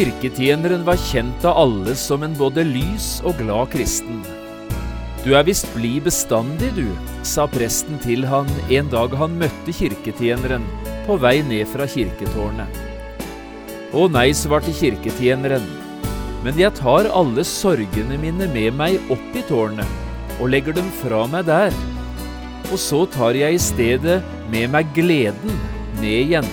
Kirketjeneren var kjent av alle som en både lys og glad kristen. Du er visst blid bestandig, du, sa presten til han en dag han møtte kirketjeneren på vei ned fra kirketårnet. Å nei, svarte kirketjeneren, men jeg tar alle sorgene mine med meg opp i tårnet og legger dem fra meg der. Og så tar jeg i stedet med meg gleden ned igjen.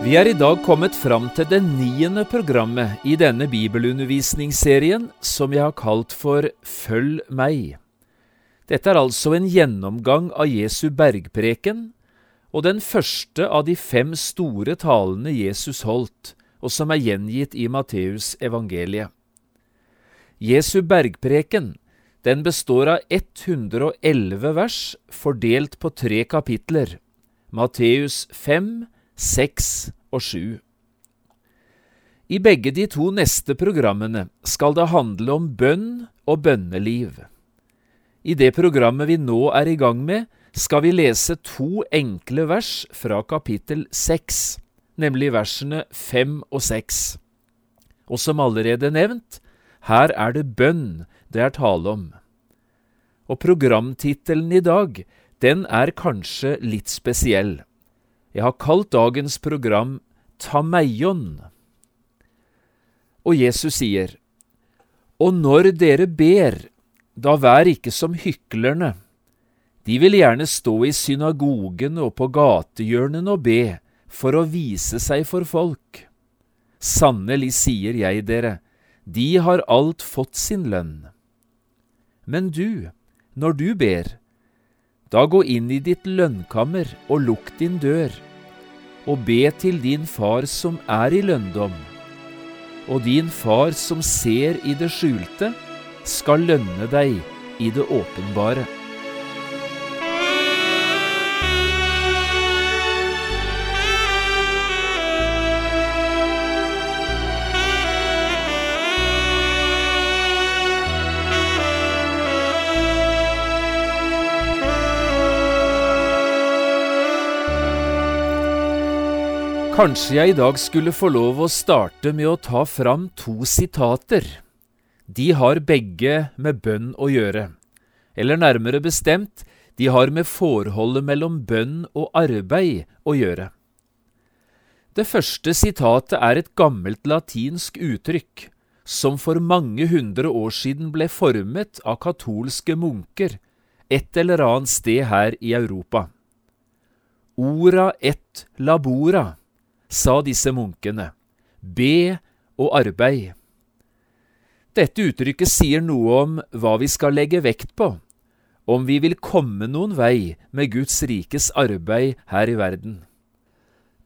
Vi er i dag kommet fram til det niende programmet i denne bibelundervisningsserien som jeg har kalt for Følg meg. Dette er altså en gjennomgang av Jesu bergpreken og den første av de fem store talene Jesus holdt, og som er gjengitt i Matteus evangeliet. Jesu bergpreken den består av 111 vers fordelt på tre kapitler, Matteus 5, 6 og sju. I begge de to neste programmene skal det handle om bønn og bønneliv. I det programmet vi nå er i gang med, skal vi lese to enkle vers fra kapittel 6, nemlig versene 5 og 6. Og som allerede nevnt, her er det bønn det er tale om. Og programtittelen i dag, den er kanskje litt spesiell. Jeg har kalt dagens program Tameion. Og Jesus sier, Og når dere ber, da vær ikke som hyklerne. De vil gjerne stå i synagogen og på gatehjørnene og be, for å vise seg for folk. Sannelig sier jeg dere, de har alt fått sin lønn. Men du, når du ber, da gå inn i ditt lønnkammer og lukk din dør, og be til din far som er i lønndom. Og din far som ser i det skjulte, skal lønne deg i det åpenbare. Kanskje jeg i dag skulle få lov å starte med å ta fram to sitater. De har begge med bønn å gjøre, eller nærmere bestemt, de har med forholdet mellom bønn og arbeid å gjøre. Det første sitatet er et gammelt latinsk uttrykk som for mange hundre år siden ble formet av katolske munker et eller annet sted her i Europa. Ora et labora sa disse munkene, be og arbeid. Dette uttrykket sier noe om hva vi skal legge vekt på, om vi vil komme noen vei med Guds rikes arbeid her i verden.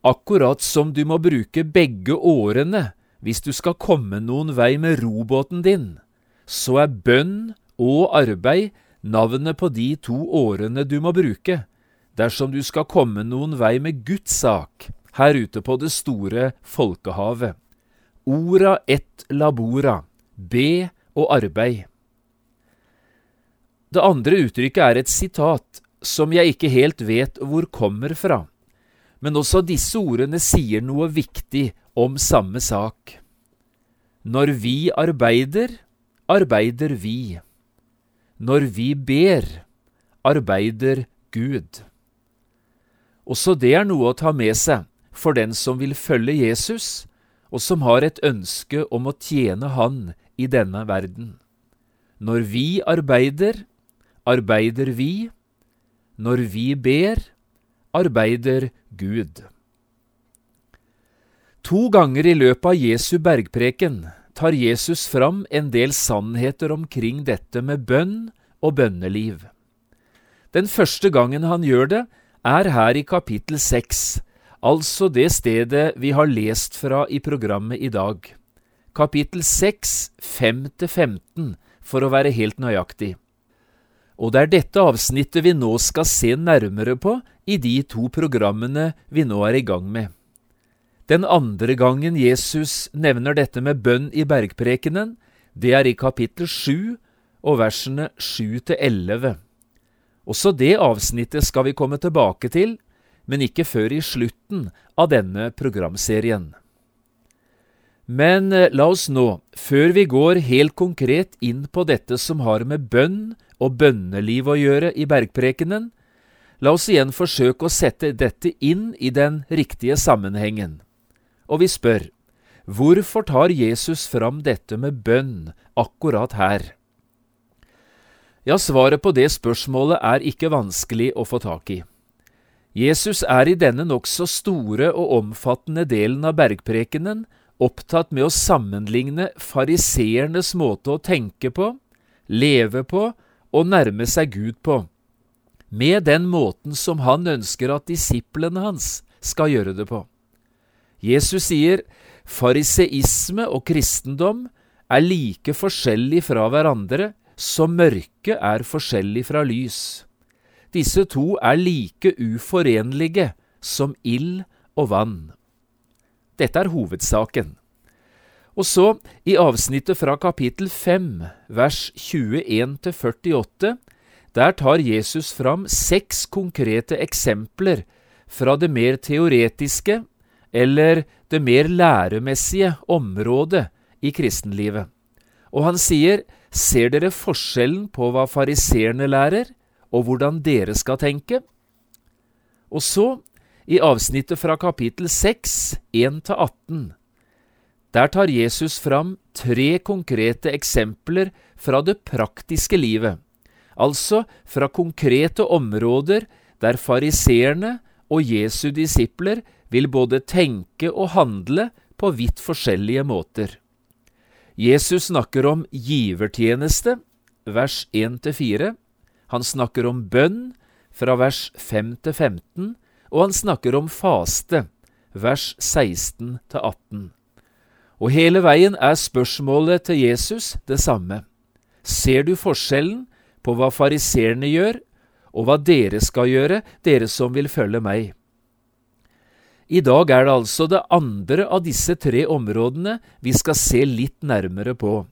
Akkurat som du må bruke begge årene hvis du skal komme noen vei med robåten din, så er bønn og arbeid navnet på de to årene du må bruke dersom du skal komme noen vei med Guds sak her ute på det store folkehavet. Ora et labora, be og arbeid. Det andre uttrykket er et sitat som jeg ikke helt vet hvor kommer fra, men også disse ordene sier noe viktig om samme sak. Når vi arbeider, arbeider vi. Når vi ber, arbeider Gud. Også det er noe å ta med seg for den som vil følge Jesus, og som har et ønske om å tjene Han i denne verden. Når vi arbeider, arbeider vi. Når vi ber, arbeider Gud. To ganger i løpet av Jesu bergpreken tar Jesus fram en del sannheter omkring dette med bønn og bønneliv. Den første gangen han gjør det, er her i kapittel seks, altså det stedet vi har lest fra i programmet i dag. Kapittel seks, fem til 15, for å være helt nøyaktig. Og det er dette avsnittet vi nå skal se nærmere på i de to programmene vi nå er i gang med. Den andre gangen Jesus nevner dette med bønn i bergprekenen, det er i kapittel 7 og versene sju til elleve. Også det avsnittet skal vi komme tilbake til, men ikke før i slutten av denne programserien. Men eh, la oss nå, før vi går helt konkret inn på dette som har med bønn og bønneliv å gjøre i bergprekenen, la oss igjen forsøke å sette dette inn i den riktige sammenhengen. Og vi spør, hvorfor tar Jesus fram dette med bønn akkurat her? Ja, svaret på det spørsmålet er ikke vanskelig å få tak i. Jesus er i denne nokså store og omfattende delen av bergprekenen opptatt med å sammenligne fariseernes måte å tenke på, leve på og nærme seg Gud på, med den måten som han ønsker at disiplene hans skal gjøre det på. Jesus sier fariseisme og kristendom er like forskjellig fra hverandre som mørke er forskjellig fra lys. Disse to er like uforenlige som ild og vann. Dette er hovedsaken. Og så, i avsnittet fra kapittel 5, vers 21–48, der tar Jesus fram seks konkrete eksempler fra det mer teoretiske, eller det mer læremessige, området i kristenlivet. Og han sier, ser dere forskjellen på hva fariseerne lærer, og hvordan dere skal tenke? Og så, i avsnittet fra kapittel 6, 1–18. Der tar Jesus fram tre konkrete eksempler fra det praktiske livet, altså fra konkrete områder der fariseerne og Jesu disipler vil både tenke og handle på vidt forskjellige måter. Jesus snakker om givertjeneste, vers 1–4. Han snakker om bønn, fra vers 5 til 15, og han snakker om faste, vers 16 18. Og hele veien er spørsmålet til Jesus det samme. Ser du forskjellen på hva fariseerne gjør, og hva dere skal gjøre, dere som vil følge meg? I dag er det altså det andre av disse tre områdene vi skal se litt nærmere på,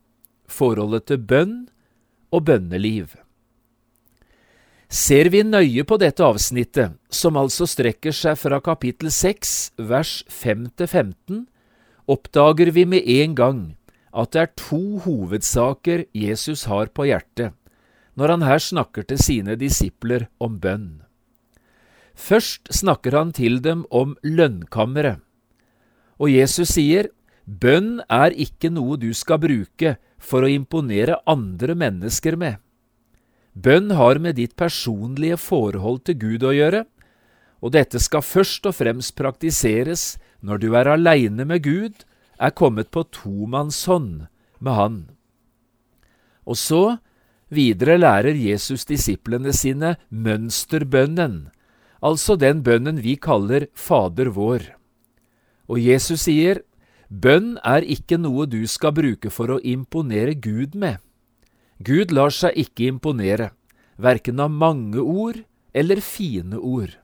forholdet til bønn og bønneliv. Ser vi nøye på dette avsnittet, som altså strekker seg fra kapittel 6, vers 5 til 15, oppdager vi med en gang at det er to hovedsaker Jesus har på hjertet når han her snakker til sine disipler om bønn. Først snakker han til dem om lønnkammeret, og Jesus sier, Bønn er ikke noe du skal bruke for å imponere andre mennesker med. Bønn har med ditt personlige forhold til Gud å gjøre, og dette skal først og fremst praktiseres når du er aleine med Gud, er kommet på tomannshånd med Han. Og så videre lærer Jesus disiplene sine mønsterbønnen, altså den bønnen vi kaller Fader vår. Og Jesus sier, bønn er ikke noe du skal bruke for å imponere Gud med. Gud lar seg ikke imponere, verken av mange ord eller fine ord.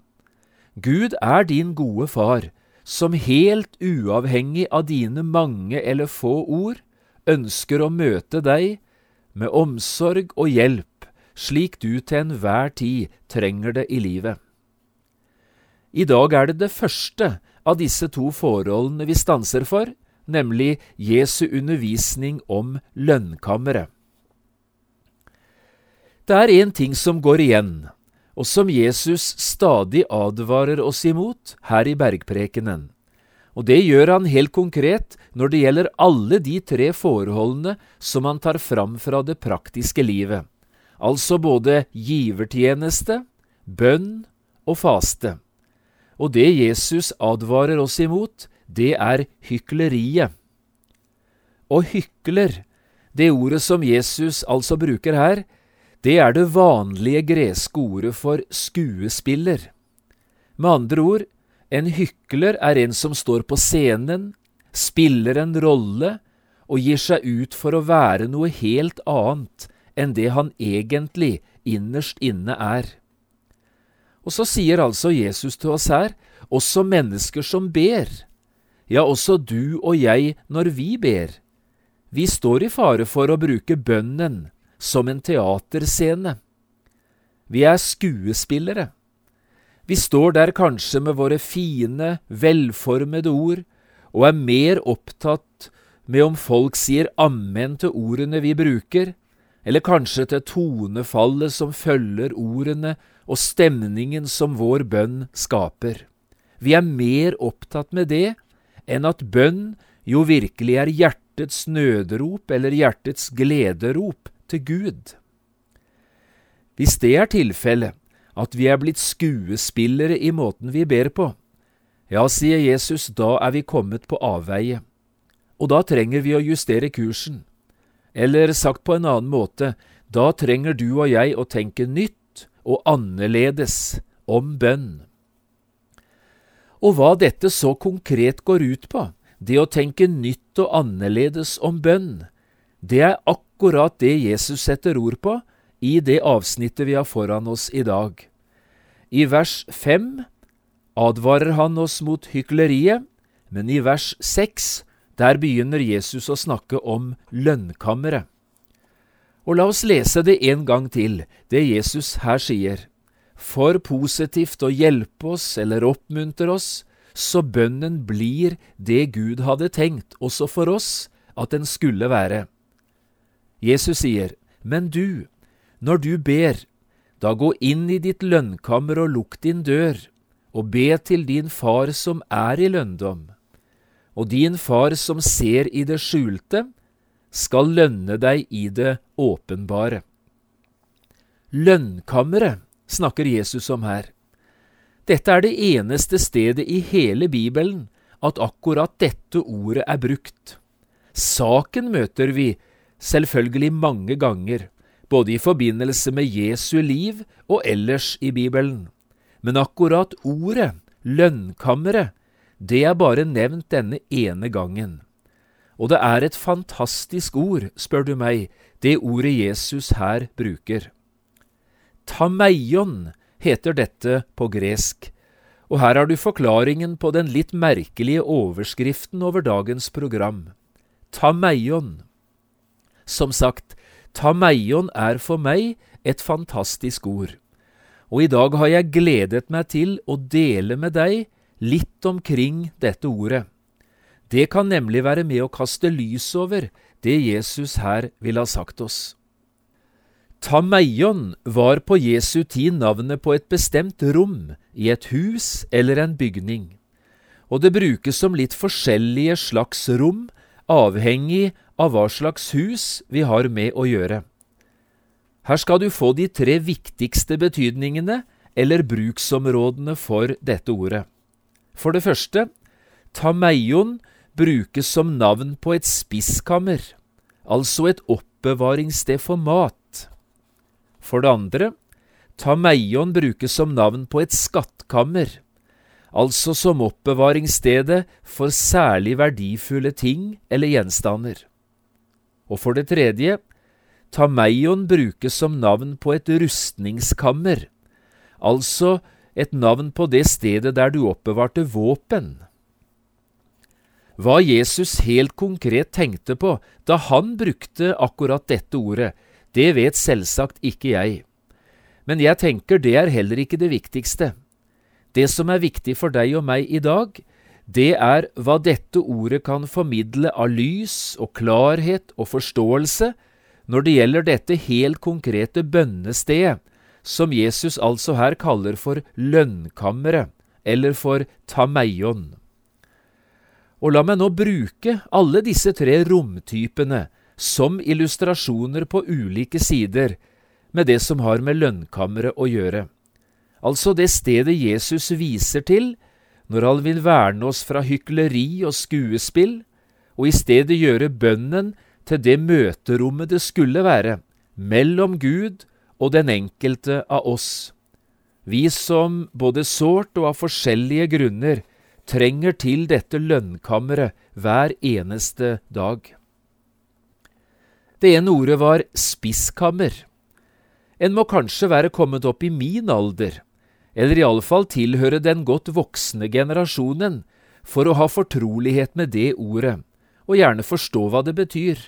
Gud er din gode far, som helt uavhengig av dine mange eller få ord ønsker å møte deg med omsorg og hjelp, slik du til enhver tid trenger det i livet. I dag er det det første av disse to forholdene vi stanser for, nemlig Jesu undervisning om lønnkammeret. Det er én ting som går igjen, og som Jesus stadig advarer oss imot her i bergprekenen. Og det gjør han helt konkret når det gjelder alle de tre forholdene som han tar fram fra det praktiske livet, altså både givertjeneste, bønn og faste. og det Jesus advarer oss imot, det er hykleriet. Og hykler, det ordet som Jesus altså bruker her, det er det vanlige greske ordet for skuespiller. Med andre ord, en hykler er en som står på scenen, spiller en rolle og gir seg ut for å være noe helt annet enn det han egentlig innerst inne er. Og så sier altså Jesus til oss her, også mennesker som ber, ja, også du og jeg når vi ber, vi står i fare for å bruke bønnen som en teaterscene. Vi er skuespillere. Vi står der kanskje med våre fine, velformede ord og er mer opptatt med om folk sier ammen til ordene vi bruker, eller kanskje til tonefallet som følger ordene og stemningen som vår bønn skaper. Vi er mer opptatt med det enn at bønn jo virkelig er hjertets nødrop eller hjertets glederop til Gud. Hvis det er tilfellet, at vi er blitt skuespillere i måten vi ber på, ja, sier Jesus, da er vi kommet på avveie, og da trenger vi å justere kursen. Eller sagt på en annen måte, da trenger du og jeg å tenke nytt og annerledes om bønn. Og hva dette så konkret går ut på, det å tenke nytt og annerledes om bønn, det er akkurat det Jesus setter ord på i det avsnittet vi har foran oss i dag. I vers fem advarer han oss mot hykleriet, men i vers seks der begynner Jesus å snakke om lønnkammeret. Og la oss lese det en gang til, det Jesus her sier. For positivt å hjelpe oss eller oppmuntre oss, så bønnen blir det Gud hadde tenkt også for oss at den skulle være. Jesus sier, Men du, når du ber, da gå inn i ditt lønnkammer og lukk din dør, og be til din far som er i lønndom. Og din far som ser i det skjulte, skal lønne deg i det åpenbare. Lønnkammeret snakker Jesus om her. Dette er det eneste stedet i hele Bibelen at akkurat dette ordet er brukt. Saken møter vi selvfølgelig mange ganger, både i forbindelse med Jesu liv og ellers i Bibelen. Men akkurat ordet, lønnkammeret, det er bare nevnt denne ene gangen. Og det er et fantastisk ord, spør du meg, det ordet Jesus her bruker. Tameion heter dette på gresk, og her har du forklaringen på den litt merkelige overskriften over dagens program. Tameion. Som sagt, tameion er for meg et fantastisk ord, og i dag har jeg gledet meg til å dele med deg litt omkring dette ordet. Det kan nemlig være med å kaste lys over det Jesus her vil ha sagt oss. Tameion var på Jesu tid navnet på et bestemt rom i et hus eller en bygning, og det brukes som litt forskjellige slags rom avhengig av hva slags hus vi har med å gjøre. Her skal du få de tre viktigste betydningene eller bruksområdene for dette ordet. For det første, tameion brukes som navn på et spiskammer, altså et oppbevaringssted for mat. For det andre, tameion brukes som navn på et skattkammer, altså som oppbevaringsstedet for særlig verdifulle ting eller gjenstander. Og for det tredje, tameion brukes som navn på et rustningskammer, altså et navn på det stedet der du oppbevarte våpen. Hva Jesus helt konkret tenkte på da han brukte akkurat dette ordet, det vet selvsagt ikke jeg. Men jeg tenker det er heller ikke det viktigste. Det som er viktig for deg og meg i dag, det er hva dette ordet kan formidle av lys og klarhet og forståelse når det gjelder dette helt konkrete bønnestedet, som Jesus altså her kaller for lønnkammeret, eller for tameion. Og la meg nå bruke alle disse tre romtypene som illustrasjoner på ulike sider med det som har med lønnkammeret å gjøre. Altså det stedet Jesus viser til når Han vil verne oss fra hykleri og skuespill, og i stedet gjøre bønnen til det møterommet det skulle være, mellom Gud og den enkelte av oss. Vi som både sårt og av forskjellige grunner trenger til dette lønnkammeret hver eneste dag. Det ene ordet var spisskammer. En må kanskje være kommet opp i min alder, eller iallfall tilhøre den godt voksne generasjonen, for å ha fortrolighet med det ordet, og gjerne forstå hva det betyr.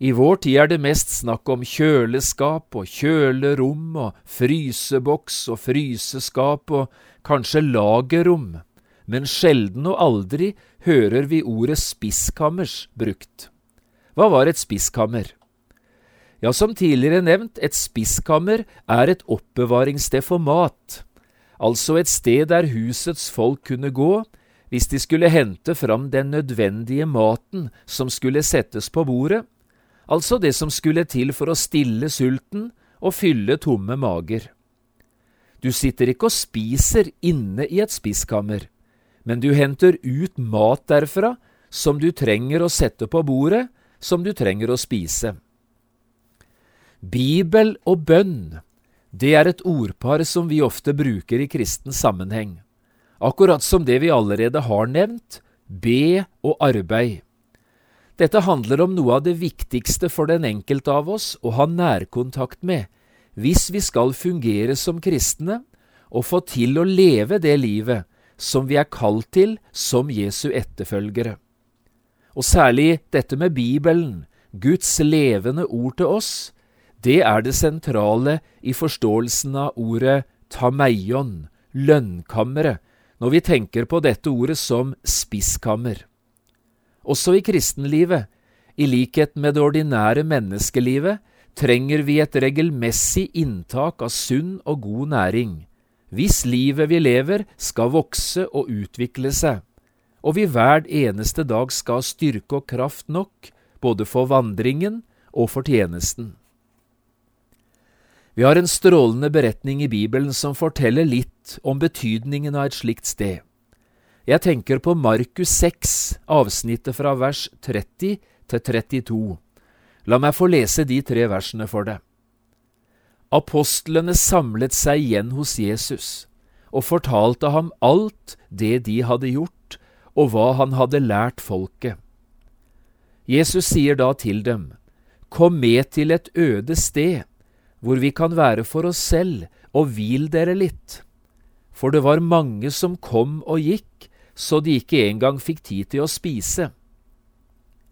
I vår tid er det mest snakk om kjøleskap og kjølerom og fryseboks og fryseskap og kanskje lagerrom, men sjelden og aldri hører vi ordet spisskammers brukt. Hva var et spiskammer? Ja, som tidligere nevnt, et spiskammer er et oppbevaringssted for mat, altså et sted der husets folk kunne gå hvis de skulle hente fram den nødvendige maten som skulle settes på bordet, altså det som skulle til for å stille sulten og fylle tomme mager. Du sitter ikke og spiser inne i et spiskammer, men du henter ut mat derfra som du trenger å sette på bordet, som du trenger å spise. Bibel og bønn, det er et ordpar som vi ofte bruker i kristen sammenheng, akkurat som det vi allerede har nevnt, be og arbeid. Dette handler om noe av det viktigste for den enkelte av oss å ha nærkontakt med, hvis vi skal fungere som kristne og få til å leve det livet som vi er kalt til som Jesu etterfølgere. Og særlig dette med Bibelen, Guds levende ord til oss, det er det sentrale i forståelsen av ordet tameion, lønnkammeret, når vi tenker på dette ordet som spisskammer. Også i kristenlivet, i likhet med det ordinære menneskelivet, trenger vi et regelmessig inntak av sunn og god næring, hvis livet vi lever skal vokse og utvikle seg, og vi hver eneste dag skal ha styrke og kraft nok både for vandringen og for tjenesten. Vi har en strålende beretning i Bibelen som forteller litt om betydningen av et slikt sted. Jeg tenker på Markus 6, avsnittet fra vers 30 til 32. La meg få lese de tre versene for deg. Apostlene samlet seg igjen hos Jesus og fortalte ham alt det de hadde gjort, og hva han hadde lært folket. Jesus sier da til dem, Kom med til et øde sted hvor vi kan være for oss selv, og hvil dere litt. For det var mange som kom og gikk, så de ikke engang fikk tid til å spise.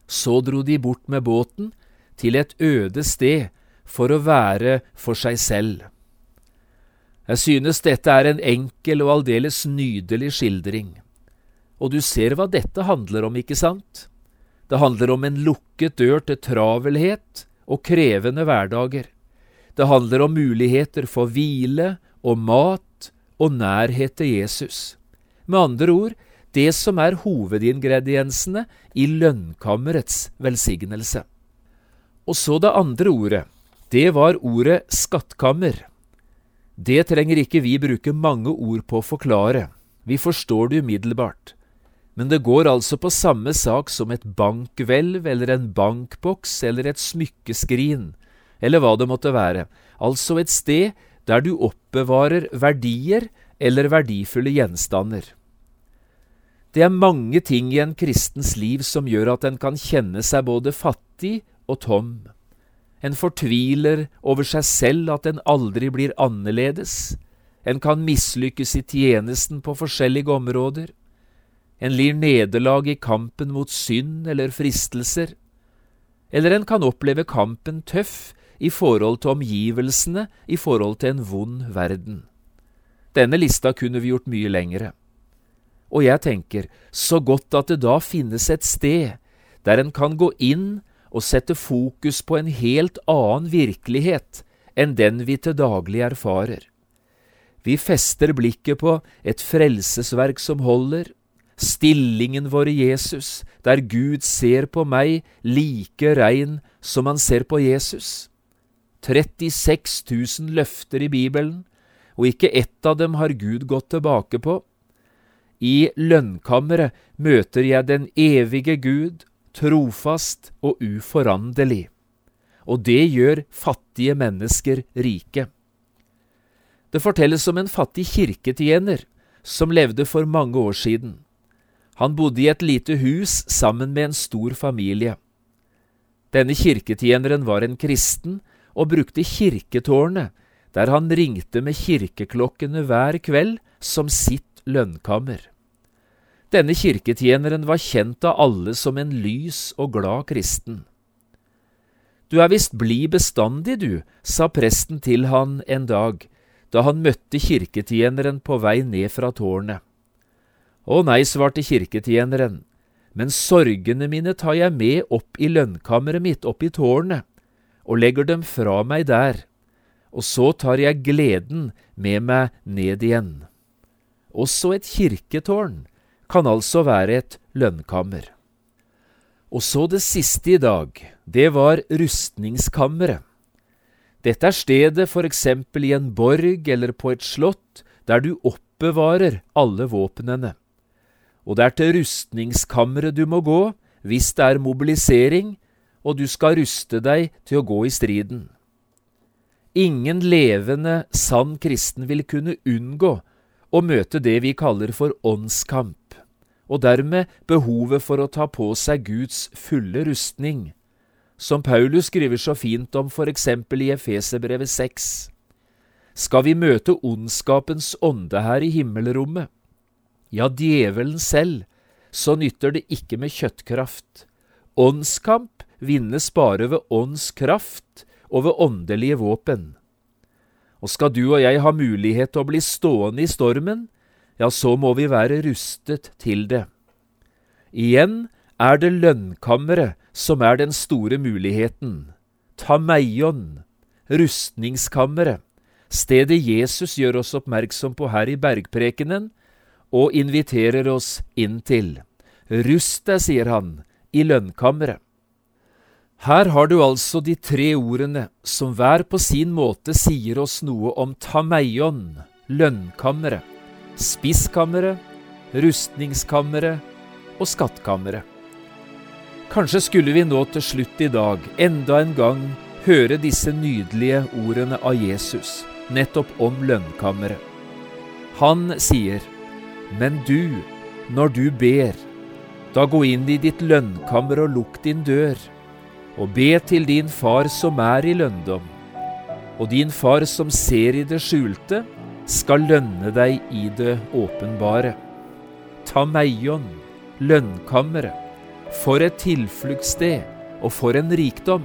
Så dro de bort med båten til et øde sted for å være for seg selv. Jeg synes dette er en enkel og aldeles nydelig skildring. Og du ser hva dette handler om, ikke sant? Det handler om en lukket dør til travelhet og krevende hverdager. Det handler om muligheter for hvile og mat og nærhet til Jesus. Med andre ord, det som er hovedingrediensene i lønnkammerets velsignelse. Og så det andre ordet. Det var ordet skattkammer. Det trenger ikke vi bruke mange ord på å forklare. Vi forstår det umiddelbart. Men det går altså på samme sak som et bankhvelv eller en bankboks eller et smykkeskrin eller hva det måtte være, altså et sted der du oppbevarer verdier eller verdifulle gjenstander. Det er mange ting i en kristens liv som gjør at en kan kjenne seg både fattig og tom. En fortviler over seg selv at en aldri blir annerledes. En kan mislykkes i tjenesten på forskjellige områder. En lir nederlag i kampen mot synd eller fristelser. Eller en kan oppleve kampen tøff i forhold til omgivelsene, i forhold til en vond verden. Denne lista kunne vi gjort mye lengre. Og jeg tenker, så godt at det da finnes et sted der en kan gå inn og sette fokus på en helt annen virkelighet enn den vi til daglig erfarer. Vi fester blikket på et frelsesverk som holder, stillingen vår i Jesus, der Gud ser på meg like rein som han ser på Jesus. 36 000 løfter i Bibelen, og ikke ett av dem har Gud gått tilbake på. I lønnkammeret møter jeg den evige Gud, trofast og uforanderlig. Og det gjør fattige mennesker rike. Det fortelles om en fattig kirketjener som levde for mange år siden. Han bodde i et lite hus sammen med en stor familie. Denne kirketjeneren var en kristen og brukte kirketårnet, der han ringte med kirkeklokkene hver kveld, som sitt lønnkammer. Denne kirketjeneren var kjent av alle som en lys og glad kristen. Du er visst blid bestandig, du, sa presten til han en dag, da han møtte kirketjeneren på vei ned fra tårnet. Å nei, svarte kirketjeneren, men sorgene mine tar jeg med opp i lønnkammeret mitt, opp i tårnet, og legger dem fra meg der, og så tar jeg gleden med meg ned igjen. Også et kirketårn kan altså være et lønnkammer. Og så det siste i dag, det var rustningskammeret. Dette er stedet for eksempel i en borg eller på et slott der du oppbevarer alle våpnene. Og det er til rustningskammeret du må gå hvis det er mobilisering og du skal ruste deg til å gå i striden. Ingen levende, sann kristen vil kunne unngå å møte det vi kaller for åndskamp, og dermed behovet for å ta på seg Guds fulle rustning som Paulus skriver så fint om for eksempel i Efeserbrevet 6. Skal vi møte ondskapens ånde her i himmelrommet, ja, djevelen selv, så nytter det ikke med kjøttkraft. Åndskamp vinnes bare ved åndskraft og ved åndelige våpen. Og skal du og jeg ha mulighet til å bli stående i stormen, ja, så må vi være rustet til det. Igjen er det lønnkammeret som er den store muligheten. Tameion, rustningskammeret, stedet Jesus gjør oss oppmerksom på her i bergprekenen, og inviterer oss inn til. Rust deg, sier han, i lønnkammeret. Her har du altså de tre ordene som hver på sin måte sier oss noe om tameion, lønnkammeret, spisskammeret, rustningskammeret og skattkammeret. Kanskje skulle vi nå til slutt i dag enda en gang høre disse nydelige ordene av Jesus, nettopp om lønnkammeret. Han sier, Men du, når du ber, da gå inn i ditt lønnkammer og lukk din dør, og be til din far som er i lønndom. Og din far som ser i det skjulte, skal lønne deg i det åpenbare. Ta meion, lønnkammeret for et tilfluktssted, og for en rikdom!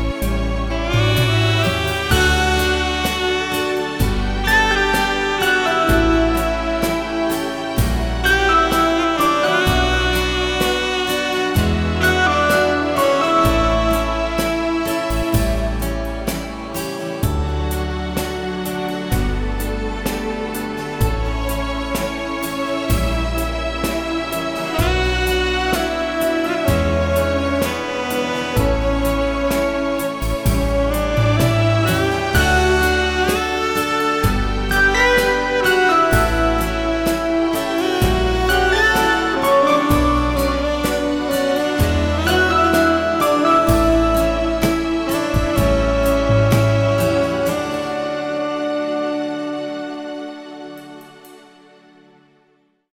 うん。